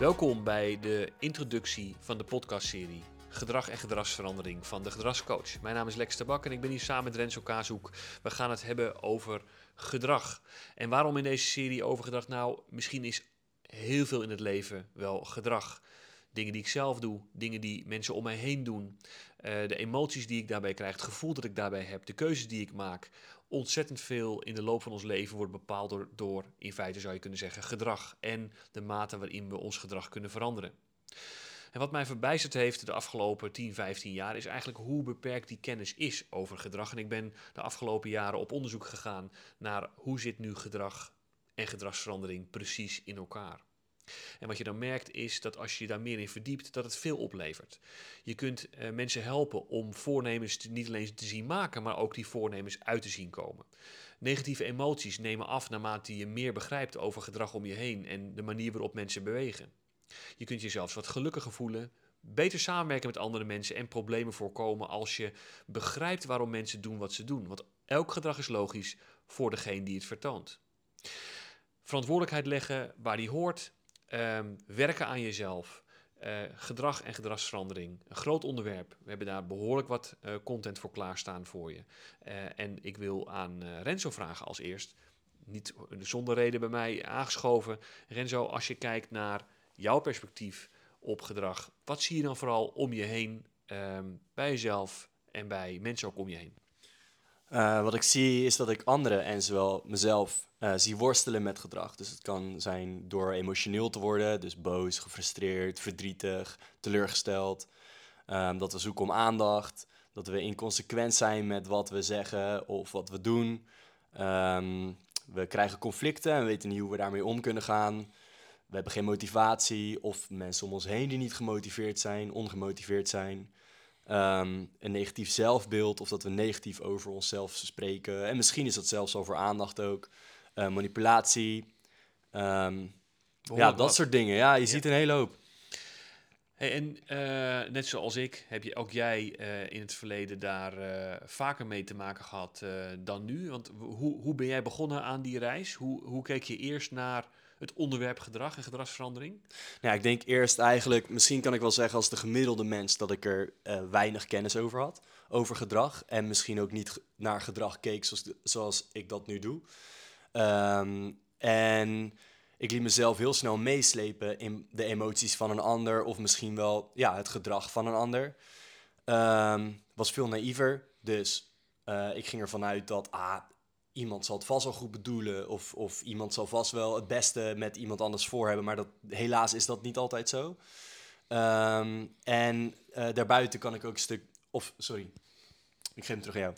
Welkom bij de introductie van de podcastserie Gedrag en gedragsverandering van de gedragscoach. Mijn naam is Lex Tabak en ik ben hier samen met Renzo Kaashoek. We gaan het hebben over gedrag. En waarom in deze serie over gedrag? Nou, misschien is heel veel in het leven wel gedrag. Dingen die ik zelf doe, dingen die mensen om mij heen doen, eh, de emoties die ik daarbij krijg, het gevoel dat ik daarbij heb, de keuzes die ik maak. Ontzettend veel in de loop van ons leven wordt bepaald door, door, in feite zou je kunnen zeggen, gedrag en de mate waarin we ons gedrag kunnen veranderen. En wat mij verbijsterd heeft de afgelopen 10, 15 jaar is eigenlijk hoe beperkt die kennis is over gedrag. En ik ben de afgelopen jaren op onderzoek gegaan naar hoe zit nu gedrag en gedragsverandering precies in elkaar. En wat je dan merkt is dat als je daar meer in verdiept, dat het veel oplevert. Je kunt eh, mensen helpen om voornemens niet alleen te zien maken, maar ook die voornemens uit te zien komen. Negatieve emoties nemen af naarmate je meer begrijpt over gedrag om je heen en de manier waarop mensen bewegen. Je kunt jezelf wat gelukkiger voelen, beter samenwerken met andere mensen en problemen voorkomen als je begrijpt waarom mensen doen wat ze doen. Want elk gedrag is logisch voor degene die het vertoont. Verantwoordelijkheid leggen waar die hoort, um, werken aan jezelf, uh, gedrag en gedragsverandering. Een groot onderwerp. We hebben daar behoorlijk wat uh, content voor klaarstaan voor je. Uh, en ik wil aan Renzo vragen als eerst, niet zonder reden bij mij aangeschoven. Renzo, als je kijkt naar jouw perspectief op gedrag, wat zie je dan vooral om je heen, um, bij jezelf en bij mensen ook om je heen? Uh, wat ik zie is dat ik anderen en zowel mezelf uh, zie worstelen met gedrag. Dus het kan zijn door emotioneel te worden, dus boos, gefrustreerd, verdrietig, teleurgesteld. Um, dat we zoeken om aandacht, dat we inconsequent zijn met wat we zeggen of wat we doen. Um, we krijgen conflicten en weten niet hoe we daarmee om kunnen gaan we hebben geen motivatie of mensen om ons heen die niet gemotiveerd zijn, ongemotiveerd zijn. Um, een negatief zelfbeeld of dat we negatief over onszelf spreken. En misschien is dat zelfs over aandacht ook. Uh, manipulatie. Um, ja, dat soort dingen. Ja, je ja. ziet een hele hoop. Hey, en uh, net zoals ik, heb je ook jij uh, in het verleden daar uh, vaker mee te maken gehad dan nu? Want hoe, hoe ben jij begonnen aan die reis? Hoe, hoe keek je eerst naar het onderwerp gedrag en gedragsverandering? Nou, ik denk eerst eigenlijk, misschien kan ik wel zeggen als de gemiddelde mens dat ik er uh, weinig kennis over had, over gedrag. En misschien ook niet naar gedrag keek zoals, zoals ik dat nu doe. Um, en ik liet mezelf heel snel meeslepen in de emoties van een ander, of misschien wel ja, het gedrag van een ander. Um, was veel naïver, dus uh, ik ging ervan uit dat ah, iemand zal het vast wel goed bedoelen. Of, of iemand zal vast wel het beste met iemand anders voor hebben. Maar dat, helaas is dat niet altijd zo. Um, en uh, daarbuiten kan ik ook een stuk. Of sorry, ik geef hem terug aan jou.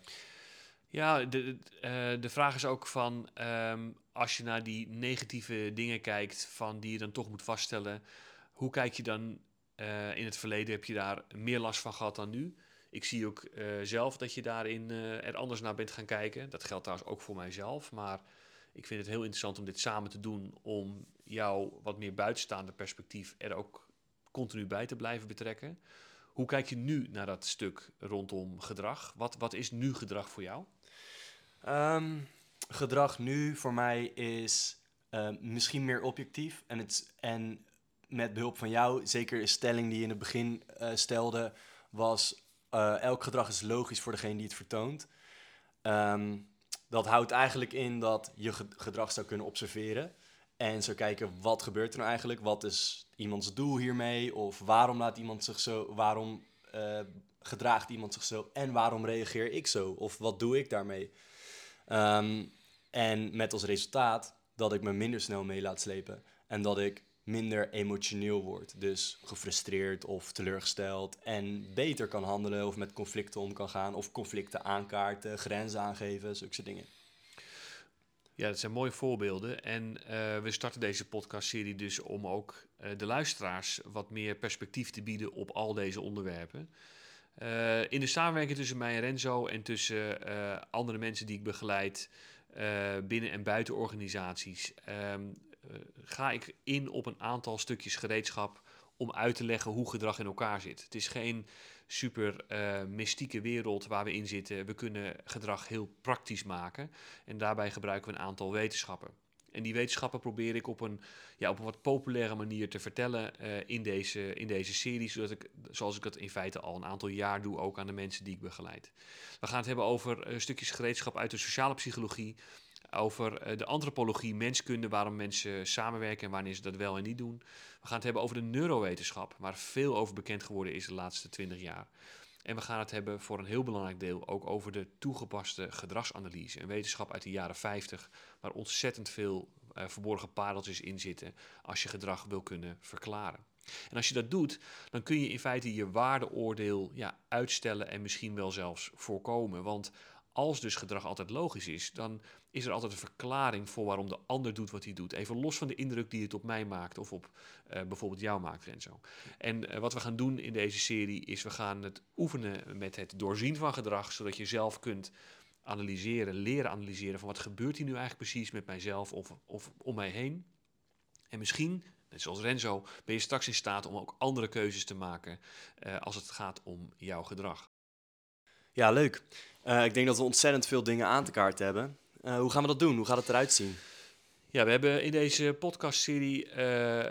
Ja, de, uh, de vraag is ook van um, als je naar die negatieve dingen kijkt, van die je dan toch moet vaststellen, hoe kijk je dan uh, in het verleden? Heb je daar meer last van gehad dan nu? Ik zie ook uh, zelf dat je daarin uh, er anders naar bent gaan kijken. Dat geldt trouwens ook voor mijzelf. Maar ik vind het heel interessant om dit samen te doen. Om jou wat meer buitenstaande perspectief er ook continu bij te blijven betrekken. Hoe kijk je nu naar dat stuk rondom gedrag? Wat, wat is nu gedrag voor jou? Um, gedrag nu voor mij is uh, misschien meer objectief. En, het, en met behulp van jou, zeker een stelling die je in het begin stelde, was uh, elk gedrag is logisch voor degene die het vertoont. Um, dat houdt eigenlijk in dat je gedrag zou kunnen observeren. En zou kijken, wat gebeurt er nou eigenlijk? Wat is iemands doel hiermee? Of waarom laat iemand zich zo... Waarom uh, gedraagt iemand zich zo? En waarom reageer ik zo? Of wat doe ik daarmee? Um, en met als resultaat dat ik me minder snel mee laat slepen. En dat ik minder emotioneel wordt. Dus gefrustreerd of teleurgesteld. En beter kan handelen of met conflicten om kan gaan. Of conflicten aankaarten, grenzen aangeven, zulke dingen. Ja, dat zijn mooie voorbeelden. En uh, we starten deze podcastserie dus om ook uh, de luisteraars wat meer perspectief te bieden op al deze onderwerpen. Uh, in de samenwerking tussen mij en Renzo en tussen andere mensen die ik begeleid binnen en buiten organisaties, uh, ga ik in op een aantal stukjes gereedschap om uit te leggen hoe gedrag in elkaar zit. Het is geen super uh, mystieke wereld waar we in zitten. We kunnen gedrag heel praktisch maken en daarbij gebruiken we een aantal wetenschappen. En die wetenschappen probeer ik op een, ja, op een wat populaire manier te vertellen eh, in, deze, in deze serie. Zodat ik, zoals ik dat in feite al een aantal jaar doe, ook aan de mensen die ik begeleid. We gaan het hebben over uh, stukjes gereedschap uit de sociale psychologie. Over uh, de antropologie, menskunde, waarom mensen samenwerken en wanneer ze dat wel en niet doen. We gaan het hebben over de neurowetenschap, waar veel over bekend geworden is de laatste twintig jaar. En we gaan het hebben voor een heel belangrijk deel ook over de toegepaste gedragsanalyse. Een wetenschap uit de jaren 50, waar ontzettend veel uh, verborgen pareltjes in zitten als je gedrag wil kunnen verklaren. En als je dat doet, dan kun je in feite je waardeoordeel ja, uitstellen en misschien wel zelfs voorkomen. Want als dus gedrag altijd logisch is, dan is er altijd een verklaring voor waarom de ander doet wat hij doet. Even los van de indruk die het op mij maakt of op uh, bijvoorbeeld jou maakt, Renzo. En uh, wat we gaan doen in deze serie is we gaan het oefenen met het doorzien van gedrag, zodat je zelf kunt analyseren, leren analyseren van wat gebeurt hier nu eigenlijk precies met mijzelf of, of om mij heen. En misschien, net zoals Renzo, ben je straks in staat om ook andere keuzes te maken uh, als het gaat om jouw gedrag. Ja, leuk. Uh, ik denk dat we ontzettend veel dingen aan te kaart hebben. Uh, hoe gaan we dat doen? Hoe gaat het eruit zien? Ja, we hebben in deze podcastserie uh,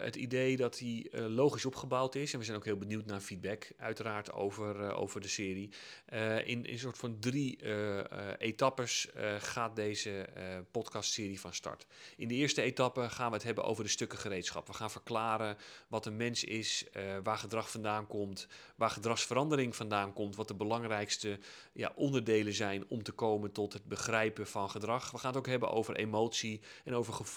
het idee dat die uh, logisch opgebouwd is. En we zijn ook heel benieuwd naar feedback, uiteraard, over, uh, over de serie. in, in een soort van drie etappes gaat deze podcastserie van start. In de eerste etappe gaan we het hebben over de stukken gereedschap. We gaan verklaren wat een mens is, waar gedrag vandaan komt, waar gedragsverandering vandaan komt, wat de belangrijkste ja, onderdelen zijn om te komen tot het begrijpen van gedrag. We gaan het ook hebben over emotie en over gevoel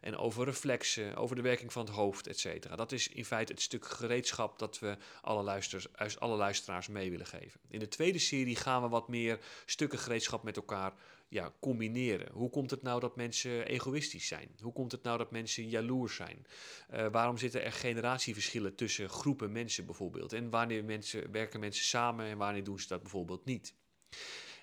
en over reflexen, over de werking van het hoofd, etc. Dat is in feite het stuk gereedschap dat we alle, luisteraars, alle luisteraars mee willen geven. In de tweede serie gaan we wat meer stukken gereedschap met elkaar ja, combineren. Hoe komt het nou dat mensen egoïstisch zijn? Hoe komt het nou dat mensen jaloers zijn? Uh, waarom zitten er generatieverschillen tussen groepen mensen bijvoorbeeld? En wanneer mensen, werken mensen samen en wanneer doen ze dat bijvoorbeeld niet?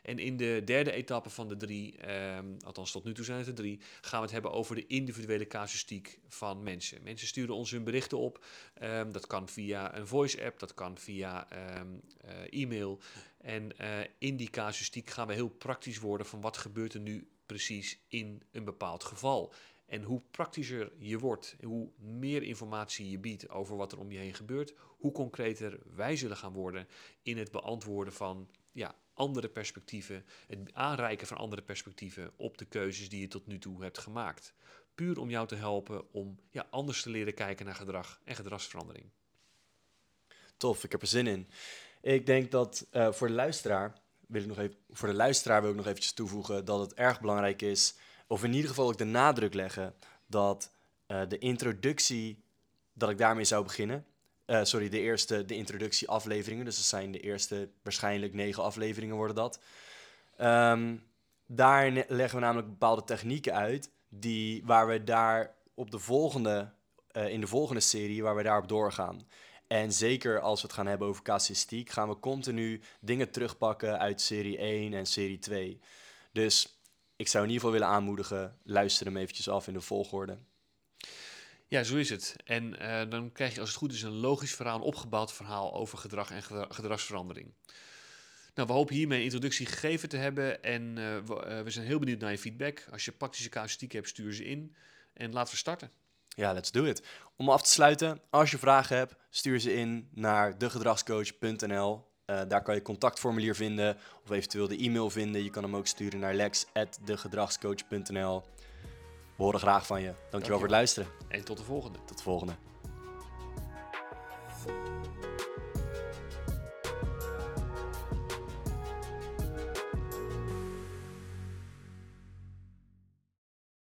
En in de derde etappe van de drie, eh, althans tot nu toe zijn het er drie, gaan we het hebben over de individuele casuïstiek van mensen. Mensen sturen ons hun berichten op. Um, dat kan via een voice-app, dat kan via um, uh, e-mail. En uh, in die casuïstiek gaan we heel praktisch worden van wat gebeurt er nu precies in een bepaald geval. En hoe praktischer je wordt, hoe meer informatie je biedt over wat er om je heen gebeurt, hoe concreter wij zullen gaan worden in het beantwoorden van ja, andere perspectieven, het aanreiken van andere perspectieven op de keuzes die je tot nu toe hebt gemaakt. Puur om jou te helpen om ja, anders te leren kijken naar gedrag en gedragsverandering. Tof, ik heb er zin in. Ik denk dat uh, voor de luisteraar wil ik nog even, voor de luisteraar wil ik nog eventjes toevoegen dat het erg belangrijk is, of in ieder geval ook de nadruk leggen dat uh, de introductie, dat ik daarmee zou beginnen. Uh, sorry, de eerste, de introductieafleveringen. Dus dat zijn de eerste, waarschijnlijk negen afleveringen worden dat. Um, daar leggen we namelijk bepaalde technieken uit, die, waar we daar op de volgende, uh, in de volgende serie, waar we daarop doorgaan. En zeker als we het gaan hebben over casuïstiek, gaan we continu dingen terugpakken uit serie 1 en serie 2. Dus ik zou in ieder geval willen aanmoedigen, luister hem eventjes af in de volgorde. Ja, zo is het. En uh, dan krijg je als het goed is een logisch verhaal, opgebouwd verhaal over gedrag en gedragsverandering. Nou, we hopen hiermee een introductie gegeven te hebben en uh, we, uh, we, zijn heel benieuwd naar je feedback. Als je praktische casuïstiek hebt, stuur ze in en laten we starten. Ja, let's do it. Om af te sluiten, als je vragen hebt, stuur ze in naar degedragscoach.nl. Daar kan je contactformulier vinden of eventueel de e-mail vinden. Je kan hem ook sturen naar lex.degedragscoach.nl. We horen graag van je. Dankjewel, Dankjewel voor het luisteren. En tot de volgende. Tot de volgende.